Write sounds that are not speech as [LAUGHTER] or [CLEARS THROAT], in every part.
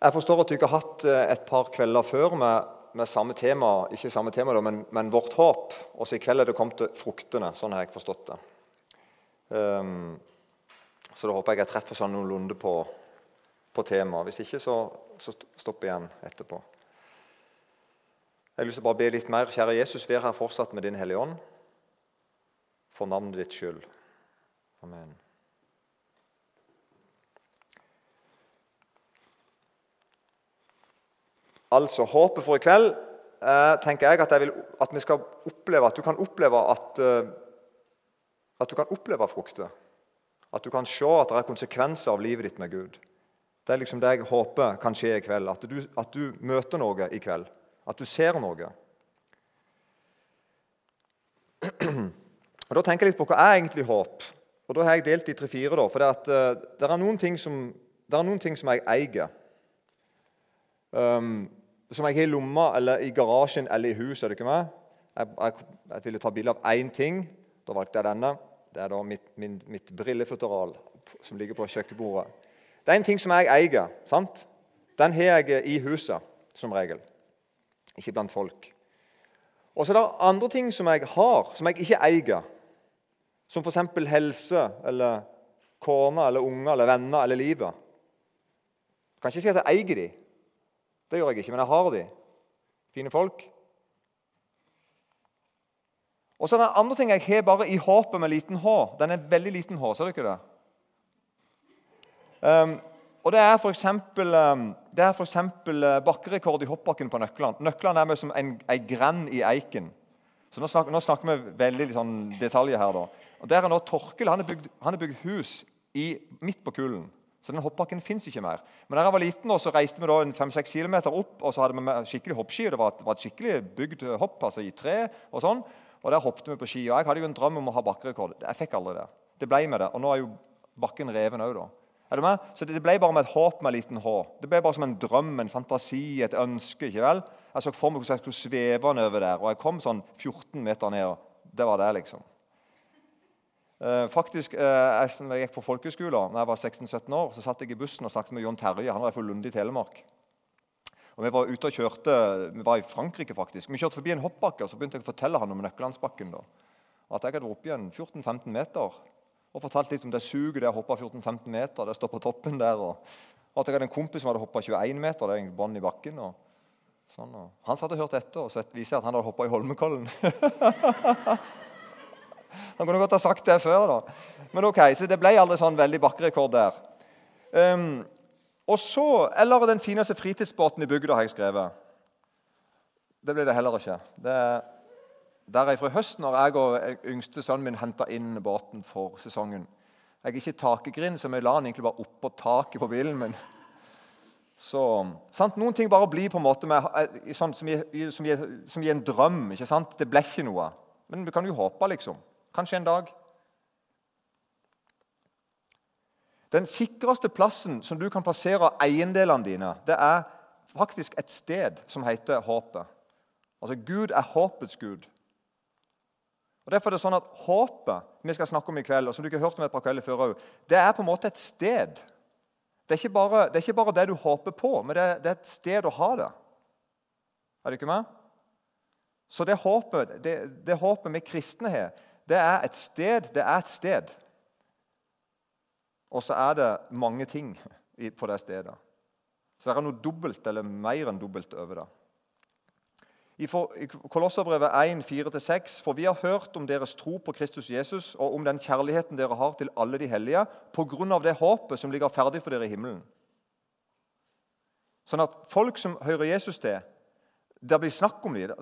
Jeg forstår at du ikke har hatt eh, et par kvelder før med, med samme tema, ikke samme tema da, men, men, vårt håp. Også i kveld er det kommet fruktene. Sånn har jeg forstått det. Um, så da håper jeg jeg treffer sånn noenlunde på, på temaet. Hvis ikke, så, så stopp igjen etterpå. Jeg har lyst til å bare be litt mer. Kjære Jesus, vær her fortsatt med Din Hellige Ånd. For navnet ditt skyld. Amen. Altså, Håpet for i kveld eh, tenker jeg at, jeg vil, at, vi skal oppleve at du kan oppleve at, eh, at du kan oppleve frukter. At du kan se at det er konsekvenser av livet ditt med Gud. Det er liksom det jeg håper kan skje i kveld. At du, at du møter noe i kveld. At du ser noe. Og Da tenker jeg litt på hva er egentlig håp. Og Da har jeg delt i tre-fire. For det, at, uh, det, er noen ting som, det er noen ting som jeg eier. Um, som jeg har i lomma eller i garasjen eller i huset. Er det ikke meg? Jeg, jeg, jeg ville ta bilde av én ting. Da valgte jeg denne. Det er da mitt, min, mitt brillefutteral som ligger på kjøkkenbordet. Det er en ting som jeg eier. sant? Den har jeg i huset, som regel. Ikke blant folk. Og så er det andre ting som jeg har, som jeg ikke eier. Som f.eks. helse eller kone eller unger eller venner eller livet. Jeg kan ikke si at jeg eier dem. Det gjør jeg ikke, men jeg har de. Fine folk. Og så er det andre ting jeg har bare i håpet med liten H. Den er veldig liten H. Ser ikke det? Um, og Det er f.eks. Um, er eksempel, uh, bakkerekord i hoppbakken på Nøkkeland. Nøkkeland er med som en, en gren i eiken. Så Nå snakker, nå snakker vi veldig sånn, detaljer her. da. Og Der er nå Torkel han har bygd, hus i, midt på kullen. Så den hoppbakken fins ikke mer. Men da jeg var liten, så reiste vi da 5-6 km opp og så hadde vi skikkelig hoppski. Det var et, var et skikkelig bygd hopp altså i tre. Og sånn. Og der hoppet vi på ski. og Jeg hadde jo en drøm om å ha bakkerekord. Jeg fikk aldri det. Det ble med det. Og nå er jo bakken reven òg, da. Er du med? Så det ble bare med et håp med en liten H. Det ble bare som en drøm, en fantasi, et ønske. ikke vel? Jeg så for meg hvordan jeg skulle sveve nedover der, og jeg kom sånn 14 meter ned. og Det var det, liksom. Eh, faktisk, eh, jeg, når gikk på folkeskolen, da jeg var 16-17 år, så satt jeg i bussen og snakket med John Terje. Han var fra Lunde i Telemark. Og Vi var ute og kjørte, vi var i Frankrike. faktisk. Vi kjørte forbi en hoppbakke, og så begynte jeg å fortelle han om Nøkkelandsbakken. da. At jeg hadde vært oppe igjen 14-15 meter og fortalt litt om det suget der jeg hoppe 14-15 meter. det står på toppen der, og, at jeg hadde en kompis som hadde hoppa 21 meter. det er bånd i bakken. Og, sånn, og. Han satt og hørte etter og så viser at han hadde hoppa i Holmenkollen. [LAUGHS] Han kunne godt ha sagt det før, da. Men ok, så det ble aldri sånn veldig bakkerekord der. Um, og så, Eller den fineste fritidsbåten i bygda, har jeg skrevet. Det ble det heller ikke. Det er der fra høsten når jeg og yngste sønnen min henta inn båten for sesongen. Jeg er ikke takegrind, så vi la den egentlig bare oppå taket på bilen. min. så, sant? Noen ting bare blir på en måte med, eh, sånn, som, gir, som, gir, en drøm. ikke sant? Det ble ikke noe. Men vi kan jo håpe, liksom. Kanskje en dag. Den sikreste plassen som du kan plassere eiendelene dine, det er faktisk et sted som heter håpet. Altså Gud er håpets gud. Og Derfor er det sånn at Håpet vi skal snakke om i kveld, og som du ikke har hørt om et par kvelder før, det er på en måte et sted. Det er ikke bare det, ikke bare det du håper på, men det er, det er, et sted å ha det. Er du ikke med? Så det håpet, det, det håpet vi kristne har, det er et sted. Det er et sted. Og så er det mange ting på det stedet. Så det er noe dobbelt eller mer enn dobbelt over det. I Kolosserbrevet 1, 4-6.: For vi har hørt om deres tro på Kristus Jesus og om den kjærligheten dere har til alle de hellige, på grunn av det håpet som ligger ferdig for dere i himmelen. Sånn at folk som hører Jesus til, det blir snakk om dem.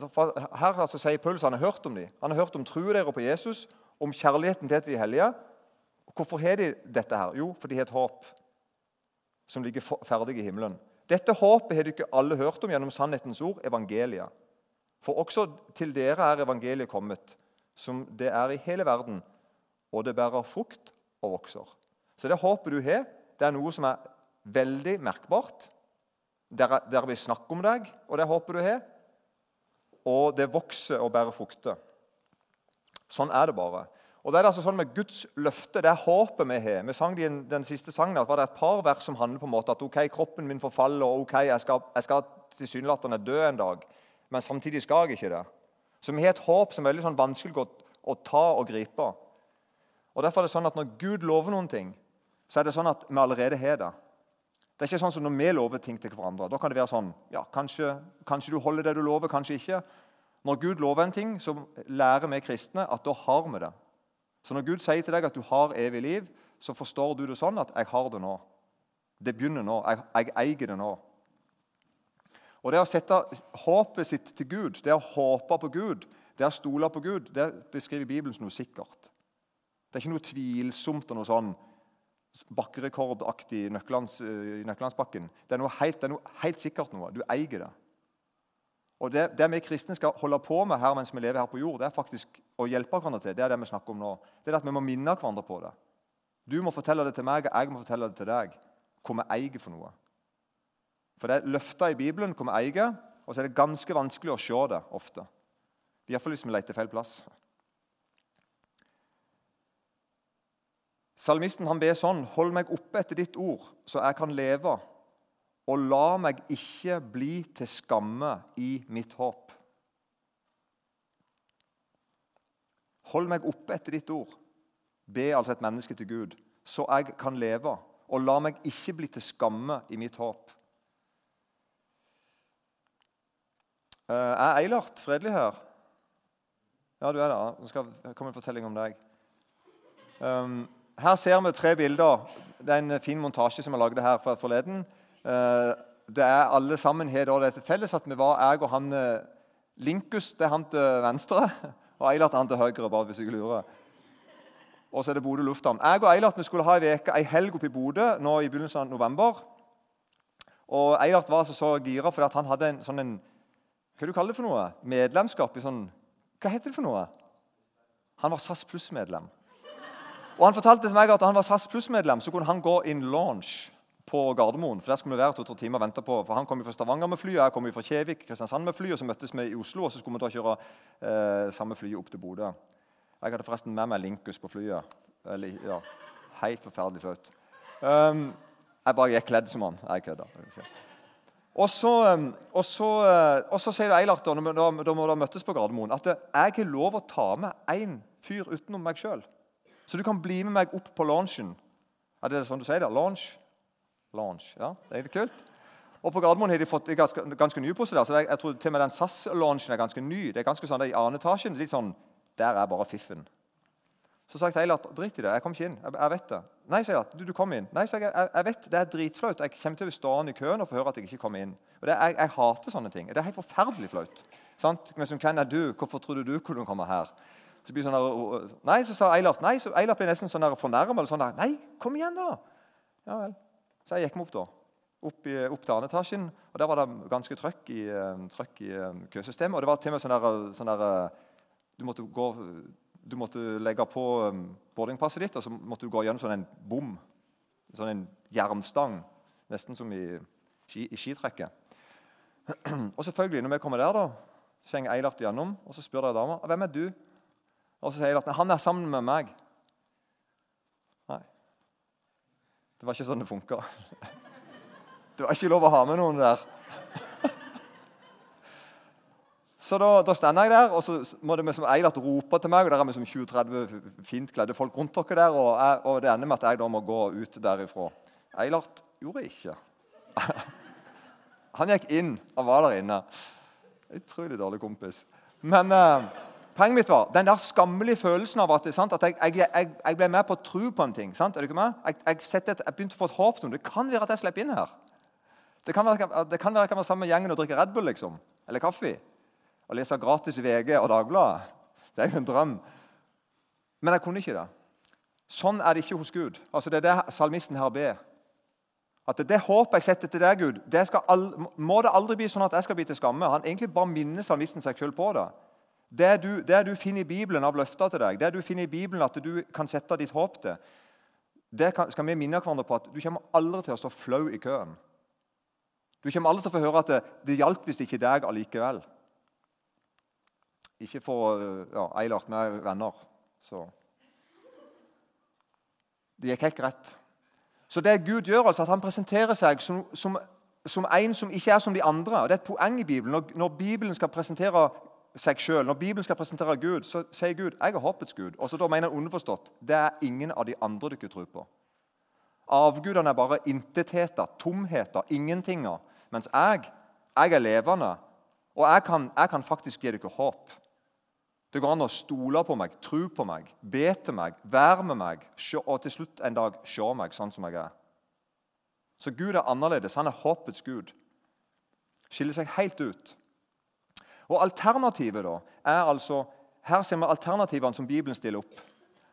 Her altså, sier Paulus han har hørt om dem. Han har hørt om troen deres på Jesus, om kjærligheten til de hellige. Hvorfor har de dette? her? Jo, for de har et håp som ligger ferdig i himmelen. Dette håpet har de ikke alle hørt om gjennom sannhetens ord, evangeliet. For også til dere er evangeliet kommet, som det er i hele verden, og det bærer frukt og vokser. Så det håpet du har, det er noe som er veldig merkbart. Der, der vi snakker om deg, og det håper du har. Og det vokser og bærer frukter. Sånn er det bare. Og det er altså sånn med Guds løfte, det er håpet vi har. Vi sang den, den siste sangen, at var det et par vers som handler på en måte at ok, kroppen min forfaller, og ok, jeg skal, jeg skal tilsynelatende dø en dag, men samtidig skal jeg ikke det. Så vi har et håp som er veldig sånn vanskelig å, å ta og gripe. Og Derfor er det sånn at når Gud lover noen ting, så er det sånn at vi allerede har det. Det er ikke sånn som når vi lover ting til hverandre. Da kan det være sånn ja, kanskje, kanskje du holder det du lover, kanskje ikke. Når Gud lover en ting, så lærer vi kristne at da har vi det. Så når Gud sier til deg at du har evig liv, så forstår du det sånn at 'jeg har det nå'. Det begynner nå. Jeg, jeg eier det nå. Og Det å sette håpet sitt til Gud, det å håpe på Gud, det å stole på Gud, det beskriver Bibelen som noe sikkert. Det er ikke noe tvilsomt og noe sånn bakkerekordaktig i Nøkkelandsbakken. Det er noe helt, det er noe helt sikkert noe. Du eier det. Og det, det, vi kristne skal holde på med her mens vi lever her på jord, det er faktisk å hjelpe hverandre til. Det er det vi snakker om nå. Det er at Vi må minne hverandre på det. Du må fortelle det til meg, og jeg må fortelle det til deg. Hva vi eier for noe. For det er løfter i Bibelen hvor vi eier, og så er det ganske vanskelig å se det ofte. Iallfall hvis vi leter feil plass. Salmisten han ber sånn.: Hold meg oppe etter ditt ord, så jeg kan leve og la meg ikke bli til skamme i mitt håp. Hold meg oppe etter ditt ord. Be altså et menneske til Gud, så jeg kan leve. Og la meg ikke bli til skamme i mitt håp. Eh, er Eilert fredelig her? Ja, du er det. Nå skal komme en fortelling om deg. Um, her ser vi tre bilder. Det er en fin montasje som jeg lagde her forleden. Eh, det er alle sammen har det til felles at vi var jeg og han eh, Linkus det er han til venstre, og Eilert han til høyre. bare hvis jeg lurer. Og så er det Bodø lufthavn. Jeg og Eilert vi skulle ha ei helg oppe i Bodø nå i begynnelsen av november. Og Eilert var altså så gira fordi han hadde en sånn en, Hva du kaller det for noe? Medlemskap i sånn Hva heter det for noe? Han var SAS Pluss-medlem. Og Han fortalte til meg at han var SAS Pluss-medlem, så kunne han gå in launch på Gardermoen. for Der skulle vi være to-tre timer og vente på. For Han kom fra Stavanger med fly, jeg kom fra Kjevik, Kristiansand med fly, og så møttes vi i Oslo. og Så skulle vi da kjøre eh, samme fly opp til Bodø. Jeg hadde forresten med meg Linkus på flyet. Eller, ja, Helt forferdelig flaut. Um, jeg bare gikk kledd som han. Jeg kødda. Og så, um, og, så, uh, og så, sier Eilert, da, da, da vi møttes på Gardermoen, at jeg har lov å ta med én fyr utenom meg sjøl. Så du kan bli med meg opp på launchen. Er det sånn du sier det? Launch? Launch. Ja, det er litt kult. Og På Gardermoen har de fått ganske, ganske nye poser der, så jeg, jeg tror til og med den SAS-launchen er ganske ny. Det er ganske sånn, det I annen etasjen litt sånn, der er bare fiffen. Så sa jeg til Eilert drit i det, jeg kom ikke inn. Jeg, jeg vet det. Nei, sier jeg. Du, du kom inn. Nei, sier jeg, jeg, vet det er dritflaut. Jeg kommer til å stå i køen og få høre at jeg ikke kommer inn. Og det, jeg, jeg, hater sånne ting. Det er helt forferdelig flaut. Sant? Men som, hvem er du? Hvorfor trodde du kunne komme her? Så blir sånn der, nei, så sa Eilert nei, så Eilert ble nesten sånn fornærma. Sånn nei, kom igjen, da! Ja vel. Så jeg gikk meg opp da, opp, i, opp til annen og Der var det ganske trøkk i, eh, trøkk i eh, køsystemet. Og det var til og med sånn der, sånn der du, måtte gå, du måtte legge på eh, boardingpasset ditt, og så måtte du gå gjennom sånn en bom. Sånn en jernstang. Nesten som i, i skitrekket. [CLEARS THROAT] Og selvfølgelig, når vi kommer der, da, så henger Eilert gjennom, og så spør dama hvem er du Og så sier Eilert han er sammen med meg. Nei. Det var ikke sånn det funka. [LAUGHS] Det var ikke lov å ha med noen der. [LAUGHS] Så da, da stender jeg der, og så må det som Eilert rope til meg. og Der er vi som 20-30 fint kledde folk rundt dere der, og, jeg, og, det ender med at jeg da må gå ut derifra. Eilert gjorde ikke. [LAUGHS] Han gikk inn og var der inne. Utrolig dårlig kompis. Men... Eh, Poenget mitt var den der skammelige følelsen av at, sant, at jeg, jeg, jeg, ble med på å tro på en ting. Sant? Er du ikke med? Jeg, et, jeg, begynte å få et håp til noe. Det kan være at jeg slipper inn her. Det kan være, det kan være jeg kan være sammen med gjengen og drikke Red Bull liksom. eller kaffe. Og lese gratis VG og Dagbladet. Det er jo en drøm. Men jeg kunne ikke det. Sånn er det ikke hos Gud. Altså Det er det salmisten her ber. At det håpet jeg setter til deg, Gud, det aldri, må det aldri bli sånn at jeg skal bli til skamme. Han egentlig bare minner salmisten seg selv på det. Det du, det du, finner i Bibelen av løfter til deg, det du finner i Bibelen at du kan sette ditt håp til, det kan, skal vi minne hverandre på at du kommer aldri til å stå flau i køen. Du kommer aldri til å få høre at det, det hjalp hvis ikke deg allikevel. Ikke for ja, Eilert, vi er venner. Så Det gikk helt greit. Så det Gud gjør, altså at han presenterer seg som, som, som en som ikke er som de andre. og Det er et poeng i Bibelen. Når Bibelen skal presentere seg selv, når Bibelen skal presentere Gud, så sier Gud 'jeg er håpets Gud'. Og så da mener han underforstått det er ingen av de andre dere tror på. Avgudene er bare intetheter, tomheter, ingentinger. Mens jeg, jeg er levende, og jeg kan, jeg kan faktisk gi dere håp. Det går an å stole på meg, tro på meg, be til meg, være med meg og til slutt en dag se meg sånn som jeg er. Så Gud er annerledes. Han er håpets Gud. Skiller seg helt ut. Og Alternativet da, er altså Her ser vi alternativene som Bibelen stiller opp.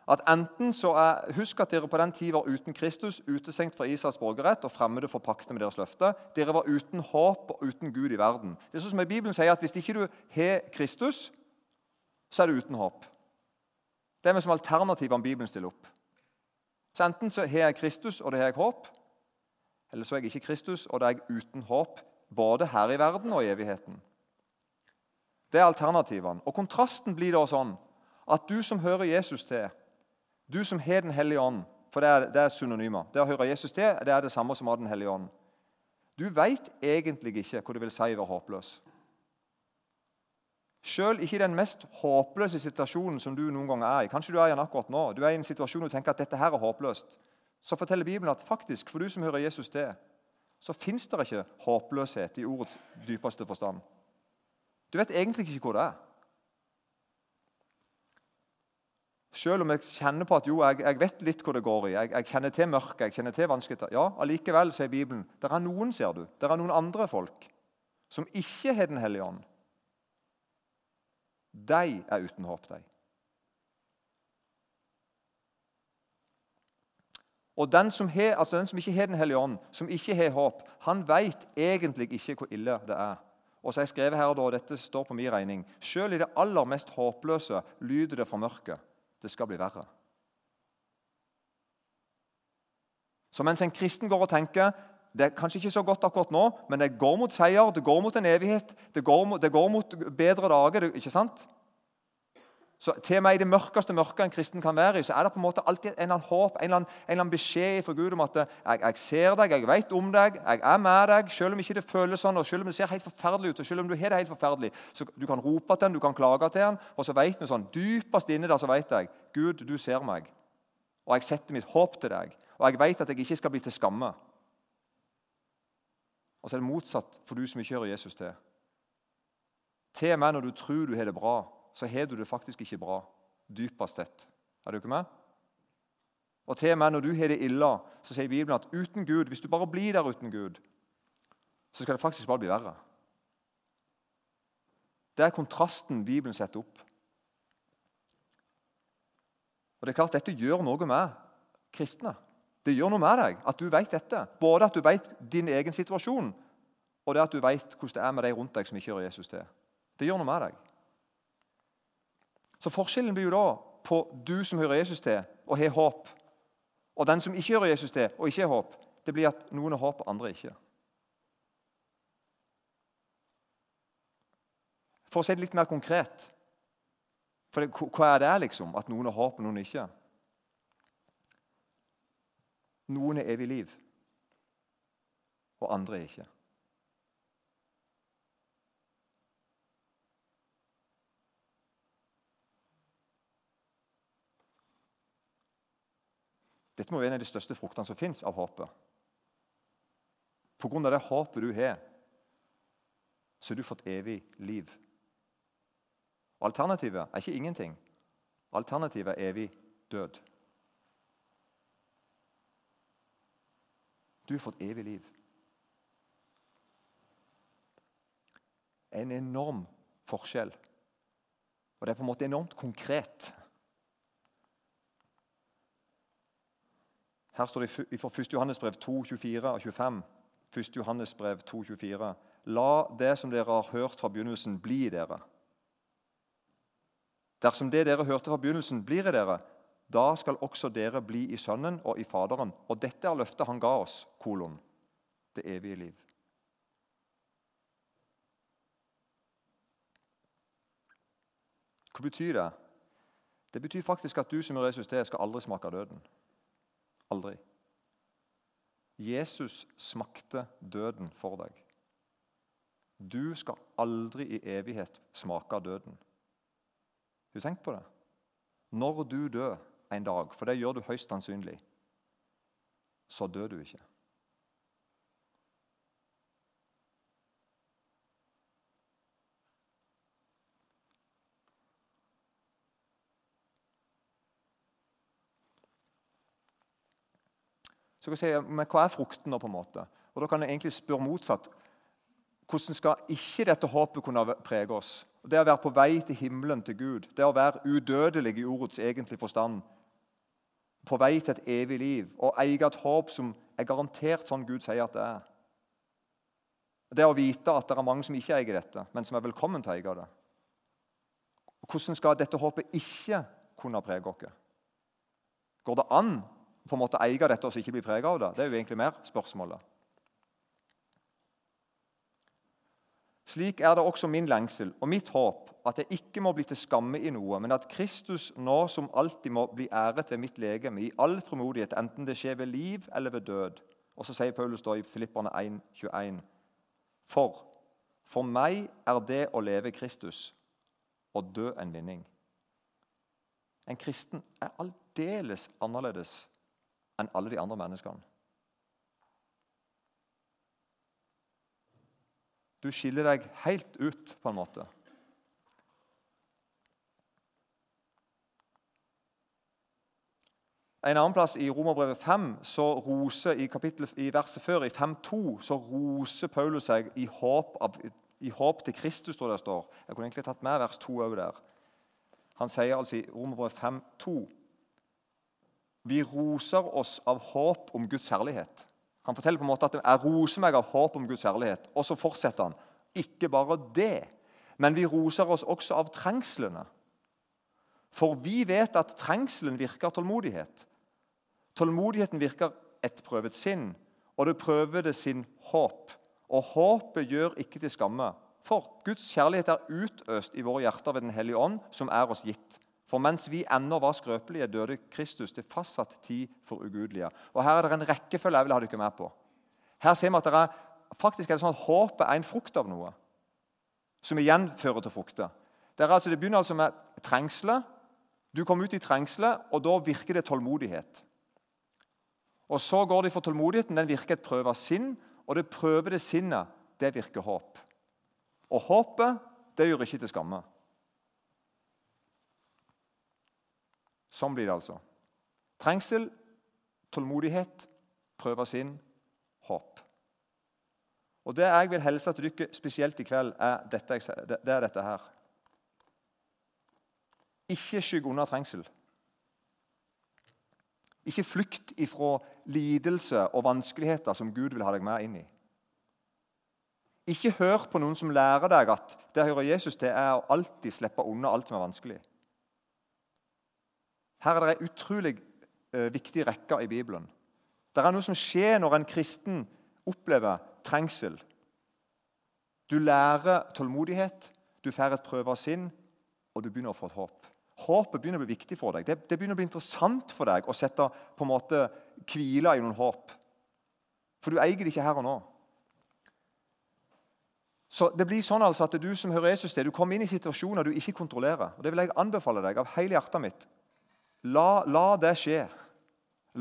At enten så er, Husk at dere på den tid var uten Kristus, utestengt fra Israels borgerrett og fremmede for paktene med deres løfte. Dere var uten håp og uten Gud i verden. Det er sånn som i Bibelen sier at Hvis ikke du har Kristus, så er du uten håp. Det er vi som alternativene Bibelen stiller opp. Så Enten så har jeg Kristus, og det har jeg håp. Eller så er jeg ikke Kristus, og det er jeg uten håp, både her i verden og i evigheten. Det er alternativene. Og Kontrasten blir da sånn at du som hører Jesus til, du som har Den hellige ånd For det er, det er synonymer. Det å høre Jesus til det er det samme som å ha Den hellige ånd. Du veit egentlig ikke hva det vil si å være håpløs. Selv ikke i den mest håpløse situasjonen som du noen gang er i. Kanskje du er i den akkurat nå. Du er i en situasjon og tenker at dette her er håpløst. Så forteller Bibelen at faktisk, for du som hører Jesus til, så fins det ikke håpløshet i ordets dypeste forstand. Du vet egentlig ikke hvor det er. Selv om jeg kjenner på at jo, jeg, jeg vet litt hvor det går i, jeg, jeg kjenner til mørket, jeg kjenner til vanskeligheter Ja, allikevel, sier Bibelen, det er noen ser du, det er noen andre folk som ikke har Den hellige ånd. De er uten håp, de. Og den som, he, altså den som ikke har Den hellige ånd, som ikke har håp, han vet egentlig ikke hvor ille det er. Og så har jeg skrevet her da, dette står på min regning, Selv i det aller mest håpløse lyder det fra mørket. Det skal bli verre. Så mens en kristen går og tenker det er kanskje ikke så godt akkurat nå, men det går mot seier, det går mot en evighet, det går mot, det går mot bedre dager. ikke sant? Så Til og med i det mørkeste mørket en kristen kan være i, så er det på en måte alltid en eller annen håp, en eller annen, en eller annen beskjed fra Gud om at jeg, jeg, ser deg, jeg vet om deg, jeg er med deg. Selv om ikke det føles sånn, og selv om det ser helt forferdelig ut, og selv om du har det helt forferdelig, så Du kan rope til han, du kan klage til han, og så vet vi sånn, dypest inne der så vet jeg Gud, du ser meg. Og jeg setter mitt håp til deg. Og jeg vet at jeg ikke skal bli til skamme. Og så er det motsatt for du som ikke hører Jesus til. Til med når du tror du har det bra, så har du det faktisk ikke bra, dypest sett. Er du ikke med? Og til og med når du har det ille, så sier Bibelen at uten Gud, hvis du bare blir der uten Gud, så skal det faktisk bare bli verre. Det er kontrasten Bibelen setter opp. Og det er klart Dette gjør noe med kristne. Det gjør noe med deg at du vet dette. Både at du vet din egen situasjon, og det at du vet hvordan det er med de rundt deg som ikke hører Jesus til. Det gjør noe med deg. Så Forskjellen blir jo da på du som hører Jesus til og har håp, og den som ikke hører Jesus til og ikke har håp. Det blir at noen har håp, andre ikke. For å si det litt mer konkret for det, Hva er det liksom, at noen har håp, og noen ikke? Noen har evig liv, og andre ikke. Dette må være en av de største fruktene som fins av håpet. Av det håpet du har, så har du fått evig liv. Alternativet er ikke ingenting. Alternativet er evig død. Du har fått evig liv. En enorm forskjell. Og det er på en måte enormt konkret. Her står det fra 1. Johannes brev 2, 24 og 25. 1. Johannes brev 2, 24. La det som dere har hørt fra begynnelsen, bli i dere. Dersom det dere hørte fra begynnelsen, blir i dere, da skal også dere bli i Sønnen og i Faderen. Og dette er løftet han ga oss, kolon, det evige liv. Hva betyr det? Det betyr faktisk at du som er Jesus til, skal aldri smake døden. Aldri. Jesus smakte døden for deg. Du skal aldri i evighet smake av døden. Har du tenkt på det? Når du dør en dag, for det gjør du høyst sannsynlig, så dør du ikke. Så kan jeg si, men Hva er frukten? nå? på en måte? Og Da kan jeg egentlig spørre motsatt. Hvordan skal ikke dette håpet kunne prege oss? Det å være på vei til himmelen, til Gud, det å være udødelig i ordets egentlige forstand, på vei til et evig liv og eie et håp som er garantert sånn Gud sier at det er. Det å vite at det er mange som ikke eier dette, men som er velkommen til å eie det. Hvordan skal dette håpet ikke kunne prege oss? Går det an på en måte eie dette og ikke bli preget av det? Det er jo egentlig mer spørsmålet. Slik er det også min lengsel og mitt håp at jeg ikke må bli til skamme i noe, men at Kristus nå som alltid må bli æret ved mitt legeme i all frimodighet, enten det skjer ved liv eller ved død. Og så sier Paulus da i Filipperne 1, 21, For for meg er det å leve Kristus og dø en vinning. En kristen er aldeles annerledes enn alle de andre menneskene. Du skiller deg helt ut, på en måte. En annen plass I Romerbrevet 5, så roser, i, kapittel, i verset før, i 5.2, så roser Paulus seg i håp, av, i håp, til Kristus, tror det står. Jeg kunne egentlig tatt med vers 2 òg der. Han sier altså i Romerbrevet 5.2 Vi roser oss av håp om Guds herlighet. Han forteller på en måte at jeg roser meg av håp om Guds herlighet. Og så fortsetter han. Ikke bare det, men vi roser oss også av trengslene. For vi vet at trengselen virker tålmodighet. Tålmodigheten virker et prøvet sinn, og det prøvede sin håp. Og håpet gjør ikke til skamme. For Guds kjærlighet er utøst i våre hjerter ved Den hellige ånd, som er oss gitt. For mens vi ennå var skrøpelige, døde Kristus til fastsatt tid for ugudelige. Og Her er det en rekkefølge jeg vil ha dere med på. Her ser vi at det er, faktisk er det sånn at håpet er en frukt av noe, som igjen fører til frukter. Det, altså, det begynner altså med trengselet. Du kommer ut i trengselet, og da virker det tålmodighet. Og Så går det for tålmodigheten. Den virker et prøve av sinn, og det prøvede sinnet, det virker håp. Og håpet, det gjør ikke til skamme. Sånn blir det altså. Trengsel, tålmodighet, prøve sin håp. Og Det jeg vil helse til dere spesielt i kveld, er dette, det er dette her. Ikke skygg unna trengsel. Ikke flykt ifra lidelse og vanskeligheter som Gud vil ha deg med inn i. Ikke hør på noen som lærer deg at det hører Jesus til, er å alltid slippe unna alt som er vanskelig. Her er det en utrolig uh, viktig rekke i Bibelen. Det er noe som skjer når en kristen opplever trengsel. Du lærer tålmodighet, du får et prøve av sinn, og du begynner å få et håp. Håpet begynner å bli viktig for deg. Det, det, begynner å bli interessant for deg å sette på en måte hvile i noen håp. For du eier det ikke her og nå. Så det blir sånn altså at Du som hører Jesus til, du kommer inn i situasjoner du ikke kontrollerer. og Det vil jeg anbefale deg av hele hjertet mitt. La, la, det skje.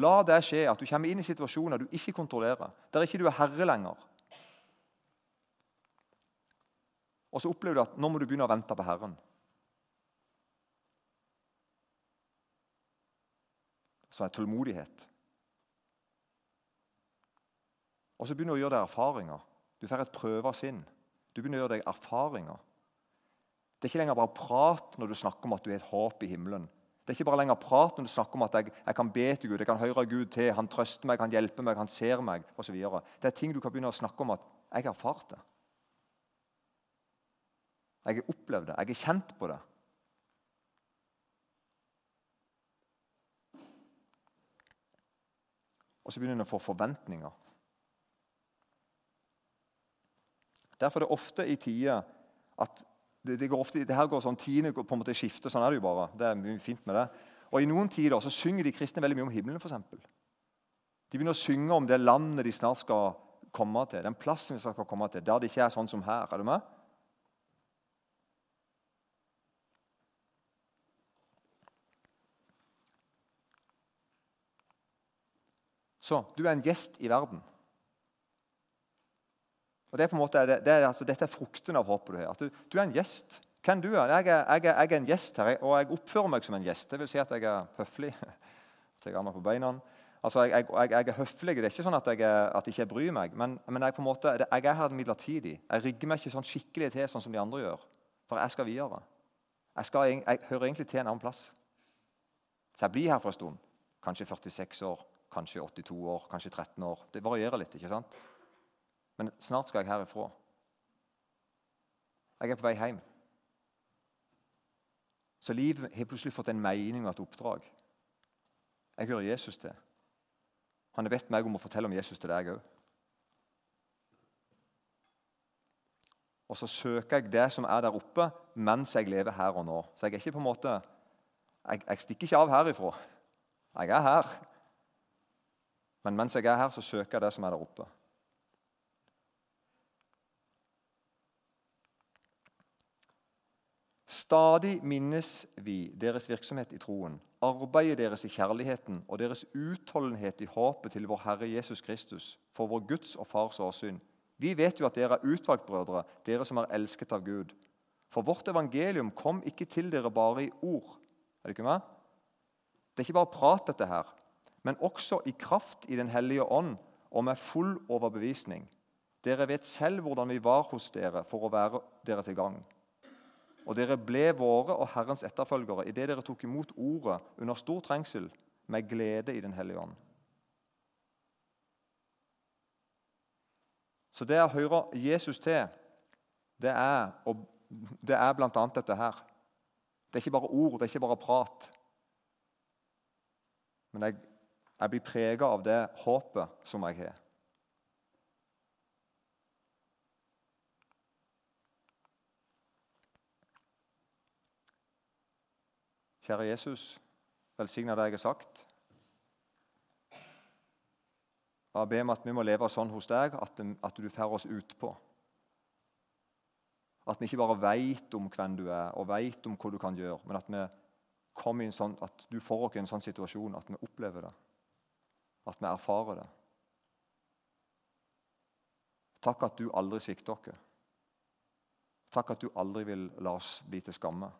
La det skje at du kommer inn i situasjoner du ikke kontrollerer, der ikke du er herre lenger. Og så opplever du at nå må du begynne å vente på Herren. Sånn tålmodighet. Og så begynner du å gjøre deg erfaringer. Du får et prøve av sinn. Du begynner å gjøre deg erfaringer. Det er ikke lenger bare prat når du snakker om at du har et håp i himmelen. Det er ikke bare lenger prat når du snakker om at jeg, jeg, kan be til Gud, jeg kan høre Gud til, han trøster meg, han hjelper meg, han ser meg osv. Det er ting du kan begynne å snakke om at 'jeg har erfart det'. Jeg har opplevd det, jeg har kjent på det. Og så begynner en å få forventninger. Derfor er det ofte i tider at det, det, går ofte, det her går sånn Tiende på en måte skifter. Sånn er det jo bare. Det er mye fint med det. Og I noen tider så synger de kristne veldig mye om himmelen. For eksempel. De begynner å synge om det landet de snart skal komme til. Den plassen de snart skal komme til, der det ikke er sånn som her. Er du med? Så du er en gjest i verden. Og det er på en måte, det, det er, altså, Dette er frukten av håpet du har. At du, du, er en gjest. Hvem du er? Jeg er, jeg er, jeg er en gjest her, og jeg oppfører meg som en gjest. Det vil si at jeg er høflig. [LAUGHS] At jeg har meg på beina. Altså, jeg, jeg, er høflig. Det er ikke sånn at jeg, at ikke bryr meg. Men, men jeg, på en måte, jeg er her midlertidig. Jeg rigger meg ikke sånn skikkelig til sånn som de andre gjør. For jeg skal videre. Jeg, skal, jeg hører egentlig til en annen plass. Så jeg blir her for en stund. Kanskje 46 år, kanskje 82 år, kanskje 13 år. Det varierer litt. ikke sant? Men snart skal jeg herifra. Jeg er på vei hjem. Så livet har plutselig fått en mening og et oppdrag. Jeg hører Jesus til. Han har bedt meg om å fortelle om Jesus til deg òg. Og så søker jeg det som er der oppe, mens jeg lever her og nå. Så jeg er ikke på en måte, jeg, jeg stikker ikke av herifra. Jeg er her. Men mens jeg er her, så søker jeg det som er der oppe. Stadig minnes vi deres virksomhet i troen, arbeidet deres i kjærligheten og deres utholdenhet i håpet til vår Herre Jesus Kristus, for vår Guds og Fars åsyn. Vi vet jo at dere er utvalgt, brødre, dere som er elsket av Gud. For vårt evangelium kom ikke til dere bare i ord. Er det ikke med? Det er ikke bare prat, dette her, men også i kraft i Den hellige ånd og med full overbevisning. Dere vet selv hvordan vi var hos dere for å være dere til gagn. Og dere ble våre og Herrens etterfølgere idet dere tok imot ordet under stor trengsel, med glede i Den hellige ånd. Så det å høre Jesus til, det er, det er bl.a. dette her. Det er ikke bare ord, det er ikke bare prat. Men jeg, jeg blir prega av det håpet som jeg har. Kjære Jesus, velsigna det jeg har sagt. Jeg ber om at vi må leve sånn hos deg at, du får oss utpå. At vi ikke bare veit om hvem du er og veit om hva du kan gjøre, men at, vi kommer i sånn, at du får oss i en sånn situasjon at vi opplever det. At vi erfarer det. Takk at du aldri svikter oss. Takk at du aldri vil la oss bli til skamme.